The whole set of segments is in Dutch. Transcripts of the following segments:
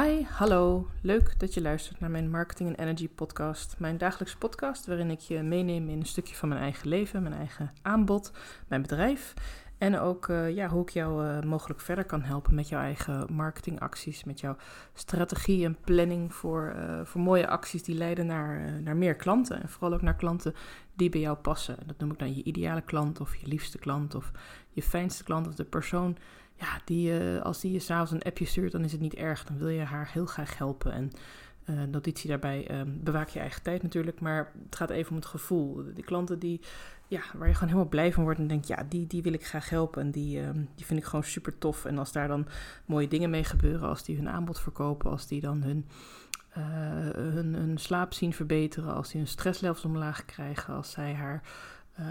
Hi, hallo. Leuk dat je luistert naar mijn Marketing en Energy podcast. Mijn dagelijkse podcast waarin ik je meeneem in een stukje van mijn eigen leven, mijn eigen aanbod, mijn bedrijf. En ook uh, ja, hoe ik jou uh, mogelijk verder kan helpen met jouw eigen marketingacties, met jouw strategie en planning voor, uh, voor mooie acties die leiden naar, naar meer klanten. En vooral ook naar klanten die bij jou passen. Dat noem ik dan je ideale klant of je liefste klant of je fijnste klant of de persoon ja, die, uh, als die je s'avonds een appje stuurt, dan is het niet erg. Dan wil je haar heel graag helpen. En uh, notitie daarbij, uh, bewaak je eigen tijd natuurlijk. Maar het gaat even om het gevoel. Die klanten die, ja, waar je gewoon helemaal blij van wordt en denkt, ja, die, die wil ik graag helpen. En die, uh, die vind ik gewoon super tof. En als daar dan mooie dingen mee gebeuren, als die hun aanbod verkopen, als die dan hun, uh, hun, hun slaap zien verbeteren, als die hun stresslevels omlaag krijgen, als zij haar uh,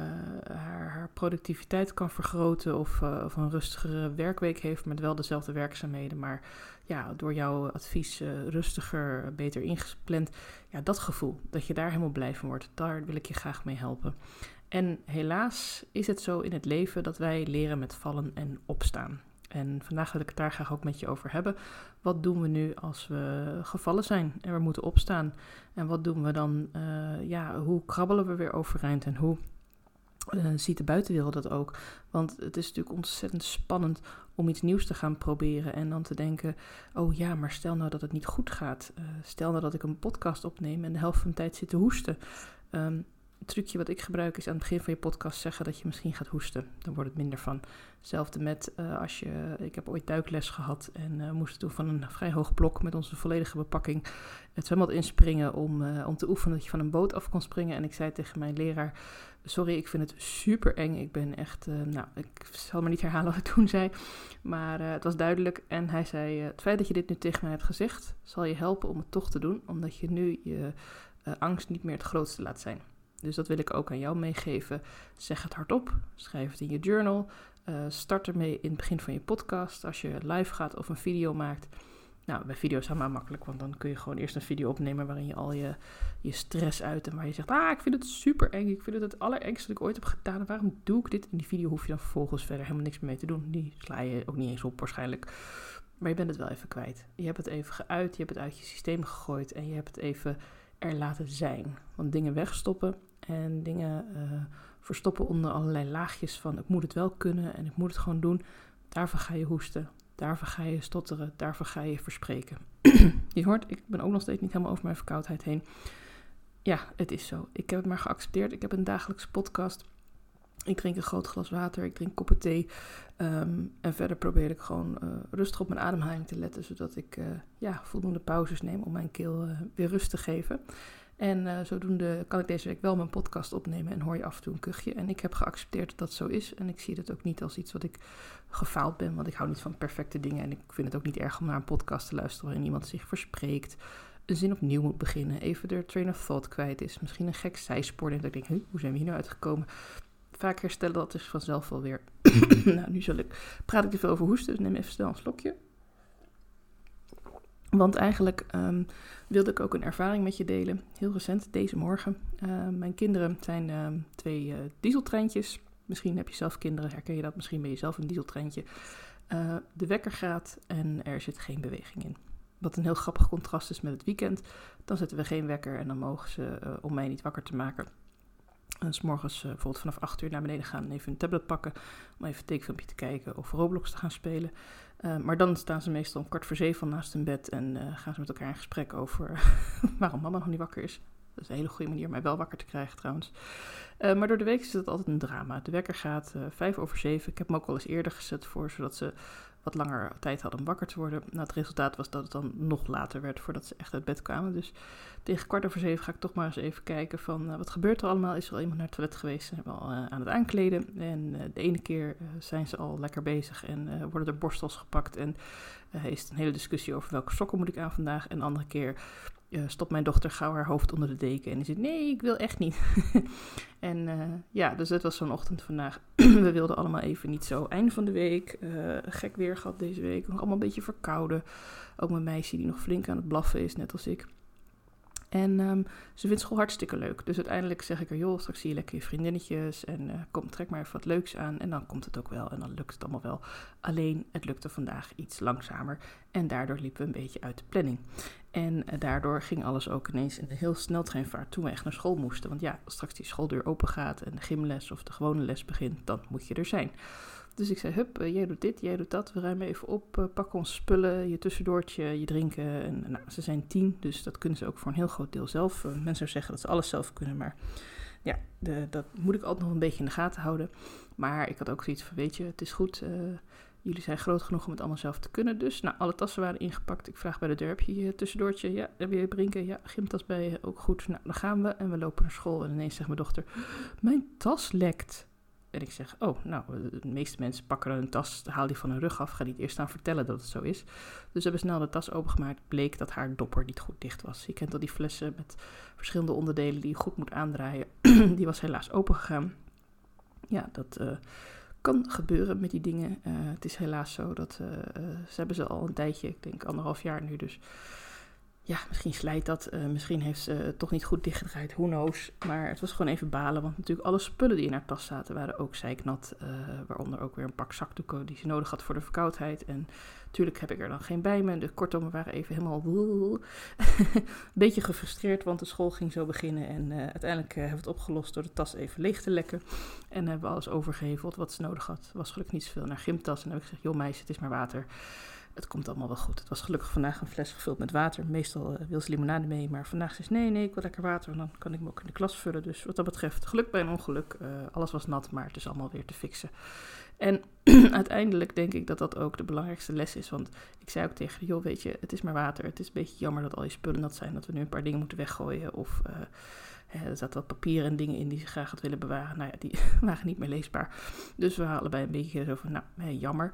haar, productiviteit kan vergroten of, uh, of, een rustigere werkweek heeft met wel dezelfde werkzaamheden, maar ja, door jouw advies uh, rustiger, beter ingepland. Ja, dat gevoel, dat je daar helemaal blij van wordt, daar wil ik je graag mee helpen. En helaas is het zo in het leven dat wij leren met vallen en opstaan. En vandaag wil ik het daar graag ook met je over hebben. Wat doen we nu als we gevallen zijn en we moeten opstaan? En wat doen we dan? ja, hoe krabbelen we weer overeind en hoe uh, ziet de buitenwereld dat ook. Want het is natuurlijk ontzettend spannend om iets nieuws te gaan proberen en dan te denken: oh ja, maar stel nou dat het niet goed gaat. Uh, stel nou dat ik een podcast opneem en de helft van de tijd zit te hoesten. Het trucje wat ik gebruik is aan het begin van je podcast zeggen dat je misschien gaat hoesten. Dan wordt het minder van. Hetzelfde met uh, als je. Ik heb ooit duikles gehad en uh, moesten toen van een vrij hoog blok met onze volledige bepakking het zwembad inspringen om, uh, om te oefenen dat je van een boot af kon springen. En ik zei tegen mijn leraar: Sorry, ik vind het super eng. Ik ben echt. nou, ik zal maar niet herhalen wat ik toen zei. Maar het was duidelijk. En hij zei: Het feit dat je dit nu tegen mij hebt gezegd, zal je helpen om het toch te doen, omdat je nu je angst niet meer het grootste laat zijn. Dus dat wil ik ook aan jou meegeven. Zeg het hardop, schrijf het in je journal. Uh, start ermee in het begin van je podcast. Als je live gaat of een video maakt. Nou, bij video's maar makkelijk, want dan kun je gewoon eerst een video opnemen waarin je al je, je stress uit en waar je zegt, ah, ik vind het super eng, ik vind het het allerengste dat ik ooit heb gedaan, waarom doe ik dit? In die video hoef je dan vervolgens verder helemaal niks mee te doen, die sla je ook niet eens op waarschijnlijk, maar je bent het wel even kwijt. Je hebt het even geuit, je hebt het uit je systeem gegooid en je hebt het even er laten zijn. Want dingen wegstoppen en dingen uh, verstoppen onder allerlei laagjes van ik moet het wel kunnen en ik moet het gewoon doen. Daarvoor ga je hoesten, daarvoor ga je stotteren, daarvoor ga je verspreken. je hoort, ik ben ook nog steeds niet helemaal over mijn verkoudheid heen. Ja, het is zo. Ik heb het maar geaccepteerd. Ik heb een dagelijkse podcast. Ik drink een groot glas water, ik drink koppen thee. Um, en verder probeer ik gewoon uh, rustig op mijn ademhaling te letten, zodat ik uh, ja, voldoende pauzes neem om mijn keel weer rust te geven. En uh, zodoende kan ik deze week wel mijn podcast opnemen en hoor je af en toe een kuchje. En ik heb geaccepteerd dat dat zo is. En ik zie het ook niet als iets wat ik gefaald ben, want ik hou niet van perfecte dingen. En ik vind het ook niet erg om naar een podcast te luisteren waarin iemand zich verspreekt, een zin opnieuw moet beginnen, even de train of thought kwijt is. Misschien een gek zijspoor en dat ik denk, hoe zijn we hier nou uitgekomen? Vaak herstellen dat is vanzelf wel weer. nou, nu zal ik, praat ik te veel over hoesten, dus neem even snel een slokje. Want eigenlijk um, wilde ik ook een ervaring met je delen. Heel recent, deze morgen. Uh, mijn kinderen zijn uh, twee uh, dieseltreintjes. Misschien heb je zelf kinderen, herken je dat? Misschien ben je zelf een dieseltreintje. Eh, de wekker gaat en er zit geen beweging in. Wat een heel grappig contrast is met het weekend. Dan zetten we geen wekker en dan mogen ze, eh, om mij niet wakker te maken, en s morgens bijvoorbeeld vanaf 8 uur naar beneden gaan en even een tablet pakken om even een tekenfilmpje te kijken of Roblox te gaan spelen. Uh, maar dan staan ze meestal om kwart voor zeven naast hun bed en uh, gaan ze met elkaar in gesprek over waarom mama nog niet wakker is. Dat is een hele goede manier om mij wel wakker te krijgen trouwens. Maar door de week is het altijd een drama. De wekker gaat vijf over zeven. Ik heb hem ook wel eens eerder gezet voor, zodat ze wat langer tijd hadden om wakker te worden. Nou, het resultaat was dat het dan nog later werd voordat ze echt uit bed kwamen. Dus tegen kwart over zeven ga ik toch maar eens even kijken van uh, wat gebeurt er allemaal. Is er al iemand naar het toilet geweest? Ze hebben al uh, aan het aankleden. En uh, de ene keer zijn ze al lekker bezig en worden er borstels gepakt. En is het een hele discussie over welke sokken moet ik aan vandaag. En de andere keer uh, stopt mijn dochter gauw haar hoofd onder de deken en die zegt: Nee, ik wil echt niet. en uh, ja, dus het was zo'n ochtend vandaag. we wilden allemaal even niet zo. Einde van de week, uh, gek weer gehad deze week. Nog allemaal een beetje verkouden. Ook mijn meisje die nog flink aan het blaffen is, net als ik. En um, ze vindt school hartstikke leuk. Dus uiteindelijk zeg ik er, joh, straks zie je lekker je vriendinnetjes. En kom, trek maar even wat leuks aan. En dan komt het ook wel. En dan lukt het allemaal wel. Alleen, het lukte vandaag iets langzamer. En daardoor liepen we een beetje uit de planning. En uh, daardoor ging alles ook ineens in een heel sneltreinvaart toen we echt naar school moesten. Want ja, als straks die schooldeur open gaat en de gymles of de gewone les begint, dan moet je er zijn. Dus ik zei, hup, uh, jij doet dit, jij doet dat. We ruimen even op, uh, pakken onze spullen, je tussendoortje, je drinken. En, nou, ze zijn tien, dus dat kunnen ze ook voor een heel groot deel zelf. Mensen zeggen dat ze alles zelf kunnen, maar ja, de, dat moet ik altijd nog een beetje in de gaten houden. Maar ik had ook zoiets van, weet je, het is goed. Jullie zijn groot genoeg om het allemaal zelf te kunnen. Dus, nou, alle tassen waren ingepakt. Ik vraag bij de deur, heb je je tussendoortje? Ja, heb je drinken? Ja, gymtas bij je? Ook goed. Nou, dan gaan we en we lopen naar school. En ineens zegt mijn dochter, mijn tas lekt. En ik zeg, oh, nou, de meeste mensen pakken een tas, haal die van hun rug af, ga niet eerst aan vertellen dat het zo is. Dus hebben snel de tas opengemaakt, bleek dat haar dopper niet goed dicht was. Je kent al die flessen met verschillende onderdelen die je goed moet aandraaien. die was helaas open gegaan. Ja, dat uh, kan gebeuren met die dingen. Uh, het is helaas zo dat, uh, ze hebben ze al een tijdje, ik denk anderhalf jaar nu dus ja, misschien slijt dat. Uh, misschien heeft ze het toch niet goed dichtgedraaid. Who knows. Maar het was gewoon even balen. Want natuurlijk alle spullen die in haar tas zaten waren ook zeiknat. Uh, waaronder ook weer een pak zakdoeken die ze nodig had voor de verkoudheid. En natuurlijk heb ik er dan geen bij me. De kortom, we waren even helemaal... een beetje gefrustreerd, want de school ging zo beginnen. En uh, uiteindelijk hebben we het opgelost door de tas even leeg te lekken. En hebben we alles overgeheveld wat ze nodig had. was gelukkig niet zoveel naar gymtas. En dan heb ik gezegd, joh meisje, het is maar water het komt allemaal wel goed. Het was gelukkig vandaag een fles gevuld met water. Meestal uh, wil ze limonade mee, maar vandaag zei ze nee, nee, ik wil lekker water. En dan kan ik me ook in de klas vullen. Dus wat dat betreft, geluk bij een ongeluk. Uh, alles was nat, maar het is allemaal weer te fixen. En uiteindelijk denk ik dat dat ook de belangrijkste les is. Want ik zei ook tegen joh, weet je, het is maar water. Het is een beetje jammer dat al je spullen nat zijn. Dat we nu een paar dingen moeten weggooien. Of uh, er zaten wat papieren en dingen in die ze graag had willen bewaren. Nou ja, die waren niet meer leesbaar. Dus we halen bij een beetje zo van, nou, jammer.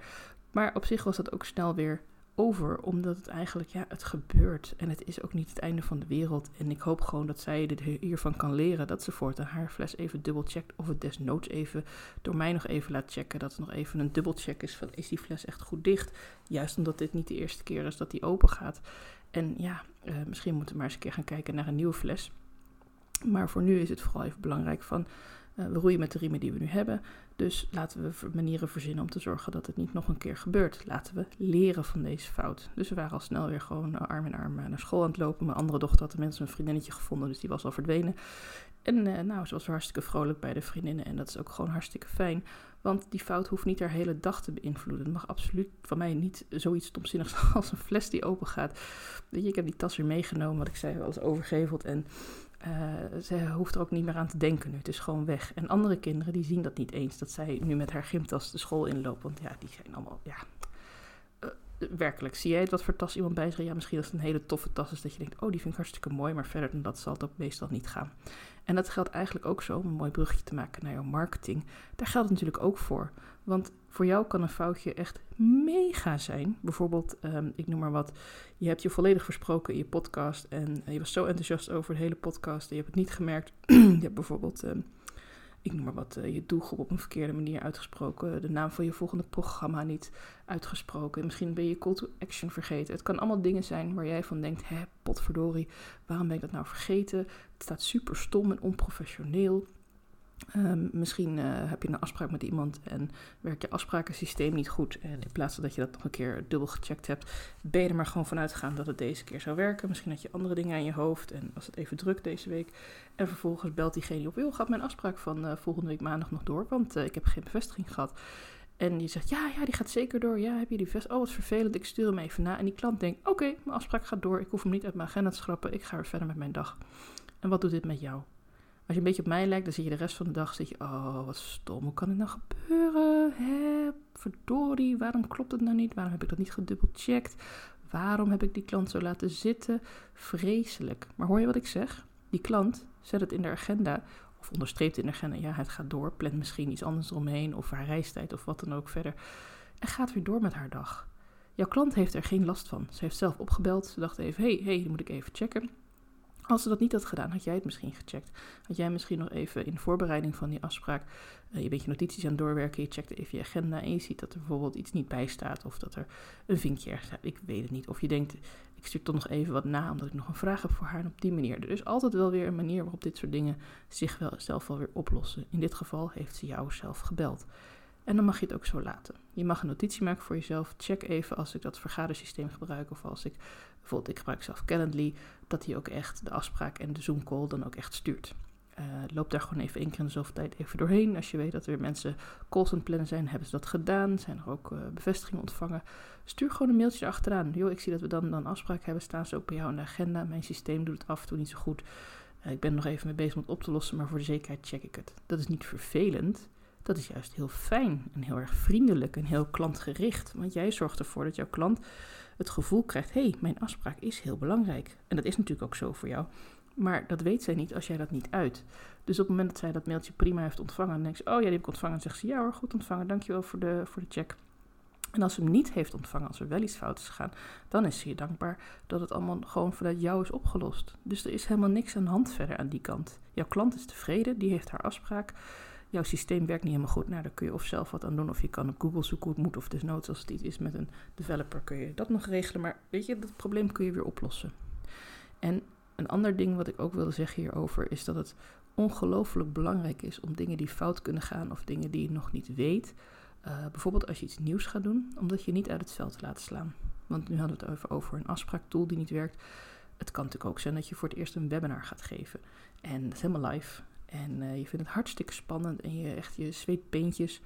Maar op zich was dat ook snel weer over, omdat het eigenlijk, ja, het gebeurt. En het is ook niet het einde van de wereld. En ik hoop gewoon dat zij dit hiervan kan leren. Dat ze voortaan haar fles even dubbelcheckt. Of het desnoods even door mij nog even laat checken. Dat het nog even een dubbelcheck is van, is die fles echt goed dicht? Juist omdat dit niet de eerste keer is dat die open gaat. En ja, uh, misschien moeten we maar eens een keer gaan kijken naar een nieuwe fles. Maar voor nu is het vooral even belangrijk van... Uh, we roeien met de riemen die we nu hebben. Dus laten we manieren verzinnen om te zorgen dat het niet nog een keer gebeurt. Laten we leren van deze fout. Dus we waren al snel weer gewoon arm in arm naar school aan het lopen. Mijn andere dochter had tenminste een vriendinnetje gevonden, dus die was al verdwenen. En nou, ze was hartstikke vrolijk bij de vriendinnen en dat is ook gewoon hartstikke fijn. Want die fout hoeft niet haar hele dag te beïnvloeden. Het mag absoluut van mij niet zoiets stomzinnigs als een fles die open gaat. Weet je, ik heb die tas weer meegenomen, wat ik zei, alles overgeveld en uh, ze hoeft er ook niet meer aan te denken nu. Het is gewoon weg. En andere kinderen die zien dat niet eens. Dat zij nu met haar gymtas de school inloopt. Want ja, die zijn allemaal. Ja, werkelijk. Zie jij het wat voor tas iemand bij zich? Ja, misschien als het een hele toffe tas is. Dat je denkt, oh, die vind ik hartstikke mooi. Maar verder dan dat zal het ook meestal niet gaan. En dat geldt eigenlijk ook zo. Om een mooi brugje te maken naar jouw marketing. Daar geldt het natuurlijk ook voor. Want voor jou kan een foutje echt mega zijn. Bijvoorbeeld, um, ik noem maar wat, je hebt je volledig versproken in je podcast en je was zo enthousiast over de hele podcast en je hebt het niet gemerkt. je hebt bijvoorbeeld, um, ik noem maar wat, uh, je doelgroep op een verkeerde manier uitgesproken, de naam van je volgende programma niet uitgesproken. Misschien ben je call to action vergeten. Het kan allemaal dingen zijn waar jij van denkt, hè, potverdorie, waarom ben ik dat nou vergeten? Het staat super stom en onprofessioneel. Um, misschien uh, heb je een afspraak met iemand en werkt je afsprakensysteem niet goed. En in plaats van dat je dat nog een keer dubbel gecheckt hebt, ben je er maar gewoon vanuit gegaan dat het deze keer zou werken. Misschien had je andere dingen aan je hoofd en was het even druk deze week. En vervolgens belt diegene op, joh, gaat mijn afspraak van uh, volgende week maandag nog door? Want uh, ik heb geen bevestiging gehad. En die zegt, ja, ja, die gaat zeker door. Ja, heb je die bevestiging? Oh, wat vervelend, ik stuur hem even na. En die klant denkt, oké, mijn afspraak gaat door. Ik hoef hem niet uit mijn agenda te schrappen. Ik ga weer verder met mijn dag. En wat doet dit met jou? Als je een beetje op mij lijkt, dan zie je de rest van de dag, zit je, oh, wat stom, hoe kan dit nou gebeuren? Hè, verdorie, waarom klopt het nou niet? Waarom heb ik dat niet gedubbelcheckt? Waarom heb ik die klant zo laten zitten? Vreselijk. Maar hoor je wat ik zeg? Die klant zet het in de agenda, of onderstreept in de agenda, ja, het gaat door, plant misschien iets anders eromheen, of haar reistijd, of wat dan ook verder. En gaat weer door met haar dag. Jouw klant heeft er geen last van. Ze heeft zelf opgebeld, ze dacht even, hey, hey, moet ik even checken Als ze dat niet had gedaan, had jij het misschien gecheckt. Had jij misschien nog even in voorbereiding van die afspraak, uh, je bent je notities aan het doorwerken, je checkt even je agenda en je ziet dat er bijvoorbeeld iets niet bij staat of dat er een vinkje ergens staat. Ik weet het niet. Of je denkt, ik stuur toch nog even wat na omdat ik nog een vraag heb voor haar en op die manier. Er is altijd wel weer een manier waarop dit soort dingen zich wel, zelf wel weer oplossen. In dit geval heeft ze jou zelf gebeld. En dan mag je het ook zo laten. Je mag een notitie maken voor jezelf. Check even als ik dat vergadersysteem gebruik of als ik bijvoorbeeld ik gebruik zelf Calendly, dat hij ook echt de afspraak en de Zoom call dan ook echt stuurt. Uh, loop daar gewoon even één keer in de zoveel tijd even doorheen. Als je weet dat er weer mensen calls aan het plannen zijn, hebben ze dat gedaan. Zijn er ook uh, bevestigingen ontvangen. Stuur gewoon een mailtje erachteraan. Joh, ik zie dat we dan, dan afspraak hebben. Staan ze ook bij jou in de agenda. Mijn systeem doet het af en toe niet zo goed. Uh, ik ben nog even mee bezig om het op te lossen, maar voor de zekerheid check ik het. Dat is niet vervelend. Dat is juist heel fijn en heel erg vriendelijk en heel klantgericht. Want jij zorgt ervoor dat jouw klant het gevoel krijgt: hé, hey, mijn afspraak is heel belangrijk. En dat is natuurlijk ook zo voor jou. Maar dat weet zij niet als jij dat niet uit. Dus op het moment dat zij dat mailtje prima heeft ontvangen, dan denkt ze: Oh ja, die heb ik ontvangen. Zegt ze: Ja hoor, goed ontvangen, dankjewel voor de, voor de check. En als ze hem niet heeft ontvangen, als er wel iets fout is gegaan, dan is ze je dankbaar dat het allemaal gewoon vanuit jou is opgelost. Dus er is helemaal niks aan de hand verder aan die kant. Jouw klant is tevreden, die heeft haar afspraak jouw systeem werkt niet helemaal goed. Nou, daar kun je of zelf wat aan doen, of je kan op Google zoeken hoe het moet, of desnoods als het iets is met een developer kun je dat nog regelen. Maar weet je, dat probleem kun je weer oplossen. En een ander ding wat ik ook wilde zeggen hierover is dat het ongelooflijk belangrijk is om dingen die fout kunnen gaan of dingen die je nog niet weet, uh, bijvoorbeeld als je iets nieuws gaat doen, omdat je niet uit het veld te laten slaan. Want nu hadden we het over, over een afspraaktool die niet werkt. Het kan natuurlijk ook zijn dat je voor het eerst een webinar gaat geven. En dat is helemaal live. En uh, je vindt het hartstikke spannend en je echt je zweetbeentjes.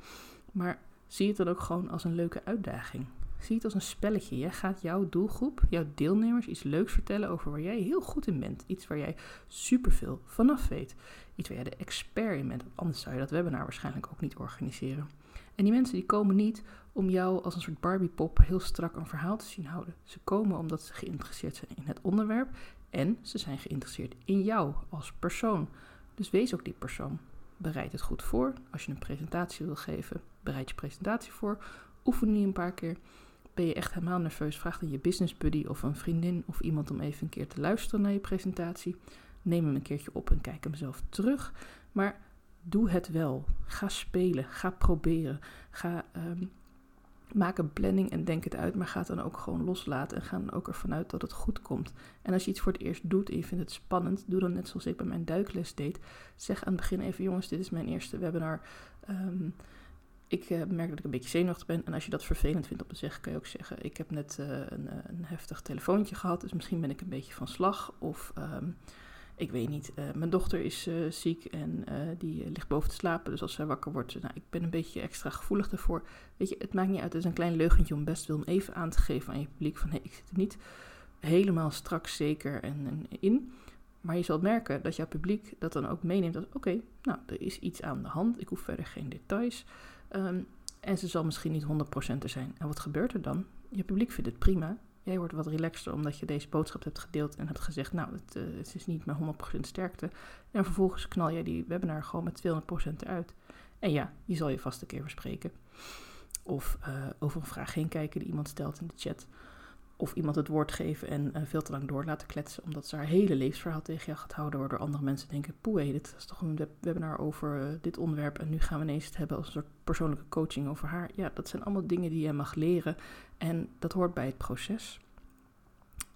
Maar zie het dan ook gewoon als een leuke uitdaging. Zie het als een spelletje. Jij gaat jouw doelgroep, jouw deelnemers iets leuks vertellen over waar jij heel goed in bent. Iets waar jij superveel vanaf weet. Iets waar jij de expert in bent. Anders zou je dat webinar waarschijnlijk ook niet organiseren. En die mensen die komen niet om jou als een soort Barbiepop heel strak een verhaal te zien houden. Ze komen omdat ze geïnteresseerd zijn in het onderwerp en ze zijn geïnteresseerd in jou als persoon. Dus wees ook die persoon. Bereid het goed voor. Als je een presentatie wil geven, bereid je presentatie voor. Oefen die een paar keer. Ben je echt helemaal nerveus, vraag dan je business buddy of een vriendin of iemand om even een keer te luisteren naar je presentatie. Neem hem een keertje op en kijk hem zelf terug. Maar doe het wel. Ga spelen. Ga proberen. Ga um, maak een planning en denk het uit, maar ga het dan ook gewoon loslaten en ga dan ook ervan uit dat het goed komt. En als je iets voor het eerst doet en je vindt het spannend, doe dan net zoals ik bij mijn duikles deed. Zeg aan het begin even, jongens, dit is mijn eerste webinar. Ehm, ik uh, merk dat ik een beetje zenuwachtig ben. En als je dat vervelend vindt om te zeggen, kan je ook zeggen: Ik heb net uh, een, eh, een, heftig telefoontje gehad, dus misschien ben ik een beetje van slag. Of um, ik weet niet, uh, mijn dochter is uh, ziek en uh, die ligt boven te slapen. Dus als zij wakker wordt, nou, ik ben een beetje extra gevoelig daarvoor. Weet je, het maakt niet uit. Het is een klein leugentje om best wel om even aan te geven aan je publiek. Van hé, ik zit er niet helemaal strak zeker en, in. Maar je zult merken dat jouw publiek dat dan ook meeneemt. Dat oké, nou, er is iets aan de hand. Ik hoef verder geen details. Um, en ze zal misschien niet 100% er zijn. En wat gebeurt er dan? Je publiek vindt het prima. Jij wordt wat relaxter omdat je deze boodschap hebt gedeeld en hebt gezegd, nou, het, het is niet met 100% sterkte. En vervolgens knal jij die webinar gewoon met 200% eruit. En ja, je zal je vast een keer verspreken. Of uh, over een vraag heen kijken die iemand stelt in de chat. Of iemand het woord geven en uh, veel te lang door laten kletsen, omdat ze haar hele levensverhaal tegen jou gaat houden, waardoor andere mensen denken, poeh, dit is toch een webinar over dit onderwerp en nu gaan we ineens het hebben als een soort persoonlijke coaching over haar. Ja, dat zijn allemaal dingen die je mag leren en dat hoort bij het proces.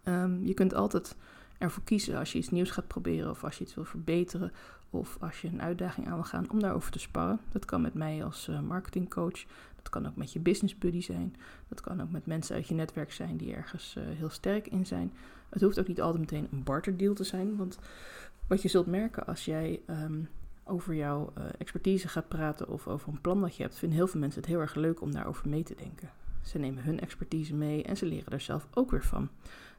Um, je kunt altijd ervoor kiezen als je iets nieuws gaat proberen of als je iets wil verbeteren of als je een uitdaging aan wil gaan om daarover te sparren. Dat kan met mij als uh, marketingcoach, dat kan ook met je business buddy zijn, dat kan ook met mensen uit je netwerk zijn die ergens uh, heel sterk in zijn. Het hoeft ook niet altijd meteen een barterdeal te zijn, want wat je zult merken als jij um, over jouw uh, expertise gaat praten of over een plan dat je hebt, vinden heel veel mensen het heel erg leuk om daarover mee te denken. Ze nemen hun expertise mee en ze leren er zelf ook weer van.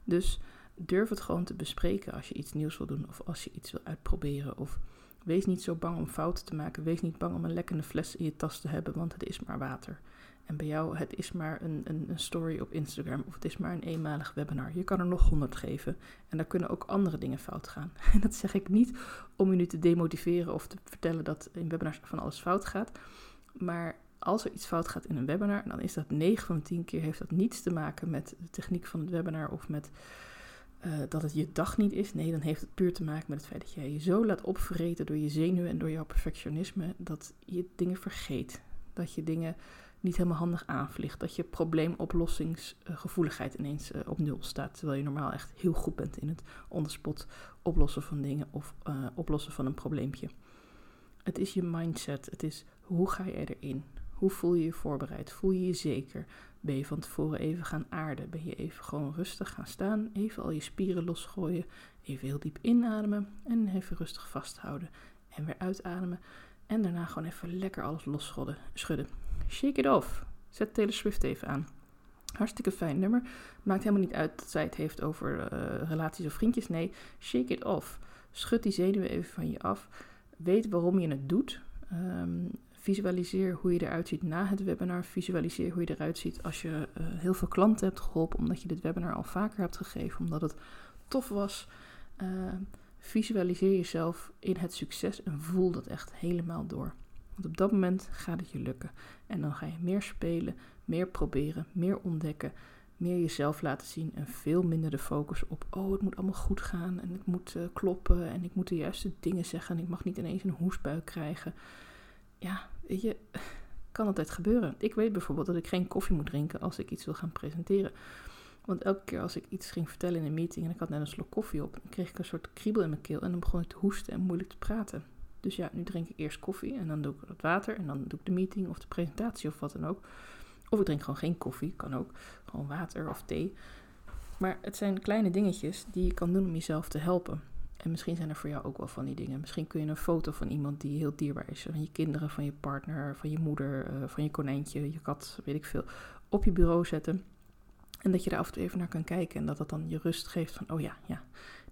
Dus durf het gewoon te bespreken als je iets nieuws wil doen of als je iets wil uitproberen. Of wees niet zo bang om fouten te maken. Wees niet bang om een lekkende fles in je tas te hebben, want het is maar water. En bij jou, het is maar een, een, een, story op Instagram of het is maar een eenmalig webinar. Je kan er nog honderd geven en daar kunnen ook andere dingen fout gaan. En dat zeg ik niet om je nu te demotiveren of te vertellen dat in webinars van alles fout gaat. Maar als er iets fout gaat in een webinar, dan is dat 9 van de 10 keer heeft dat niets te maken met de techniek van het webinar of met eh, dat het je dag niet is. Nee, dan heeft het puur te maken met het feit dat jij je zo laat opvreten door je zenuwen en door jouw perfectionisme dat je dingen vergeet. Dat je dingen niet helemaal handig aanvliegt. Dat je probleemoplossingsgevoeligheid ineens uh, op nul staat. Terwijl je normaal echt heel goed bent in het onderspot oplossen van dingen of uh, oplossen van een probleempje. Het is je mindset. Het is hoe ga je erin? Hoe voel je je voorbereid? Voel je je zeker? Ben je van tevoren even gaan aarden? Ben je even gewoon rustig gaan staan? Even al je spieren losgooien? Even heel diep inademen en even rustig vasthouden. En weer uitademen. En daarna gewoon even lekker alles losschudden. Schudden. Shake it off. Zet Taylor Swift even aan. Hartstikke fijn nummer. Maakt helemaal niet uit dat zij het heeft over uh, relaties of vriendjes. Nee, shake it off. Schud die zenuwen even van je af. Weet waarom je het doet. Um, visualiseer hoe je eruit ziet na het webinar. Visualiseer hoe je eruit ziet als je uh, heel veel klanten hebt geholpen. Omdat je dit webinar al vaker hebt gegeven. Omdat het tof was. Uh, visualiseer jezelf in het succes en voel dat echt helemaal door. Want op dat moment gaat het je lukken. En dan ga je meer spelen, meer proberen, meer ontdekken, meer jezelf laten zien en veel minder de focus op, oh het moet allemaal goed gaan en het moet uh, kloppen en ik moet de juiste dingen zeggen en ik mag niet ineens een hoestbuik krijgen. Ja, weet je, kan altijd gebeuren. Ik weet bijvoorbeeld dat ik geen koffie moet drinken als ik iets wil gaan presenteren. Want elke keer als ik iets ging vertellen in een meeting en ik had net een slok koffie op, dan kreeg ik een soort kriebel in mijn keel en dan begon ik te hoesten en moeilijk te praten. Dus ja, nu drink ik eerst koffie en dan doe ik wat water en dan doe ik de meeting of de presentatie of wat dan ook. Of ik drink gewoon geen koffie, kan ook. Gewoon water of thee. Maar het zijn kleine dingetjes die je kan doen om jezelf te helpen. En misschien zijn er voor jou ook wel van die dingen. Misschien kun je een foto van iemand die heel dierbaar is. Van je kinderen, van je partner, van je moeder, uh, van je konijntje, je kat, weet ik veel. Op je bureau zetten. En dat je daar af en toe even naar kan kijken. En dat dat dan je rust geeft van, oh ja, ja,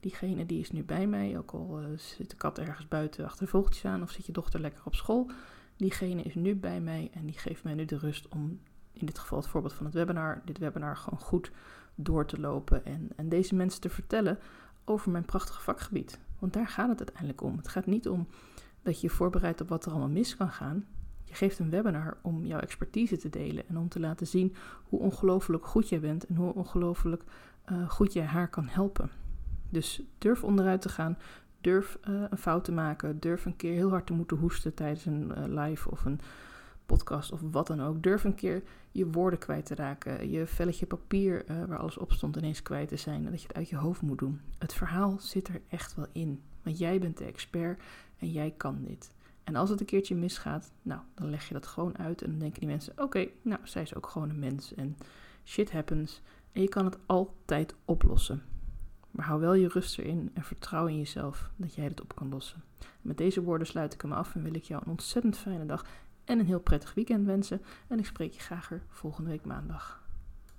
diegene die is nu bij mij. Ook al uh, zit de kat ergens buiten achter de vogeltjes aan of zit je dochter lekker op school. Diegene is nu bij mij en die geeft mij nu de rust om, in dit geval het voorbeeld van het webinar, dit webinar gewoon goed door te lopen. En, en deze mensen te vertellen over mijn prachtige vakgebied. Want daar gaat het uiteindelijk om. Het gaat niet om dat je je voorbereidt op wat er allemaal mis kan gaan. Je geeft een webinar om jouw expertise te delen en om te laten zien hoe ongelooflijk goed jij bent en hoe ongelooflijk uh, goed jij haar kan helpen. Dus durf onderuit te gaan, durf uh, een fout te maken, durf een keer heel hard te moeten hoesten tijdens een uh, live of een podcast of wat dan ook. Durf een keer je woorden kwijt te raken, je velletje papier uh, waar alles op stond ineens kwijt te zijn en dat je het uit je hoofd moet doen. Het verhaal zit er echt wel in, want jij bent de expert en jij kan dit. En als het een keertje misgaat, nou, dan leg je dat gewoon uit en dan denken die mensen, oké, nou, zij is ook gewoon een mens en shit happens en je kan het altijd oplossen. Maar hou wel je rust erin en vertrouw in jezelf dat jij het op kan lossen. met deze woorden sluit ik hem af en wil ik jou een ontzettend fijne dag en een heel prettig weekend wensen. En ik spreek je graag er volgende week maandag.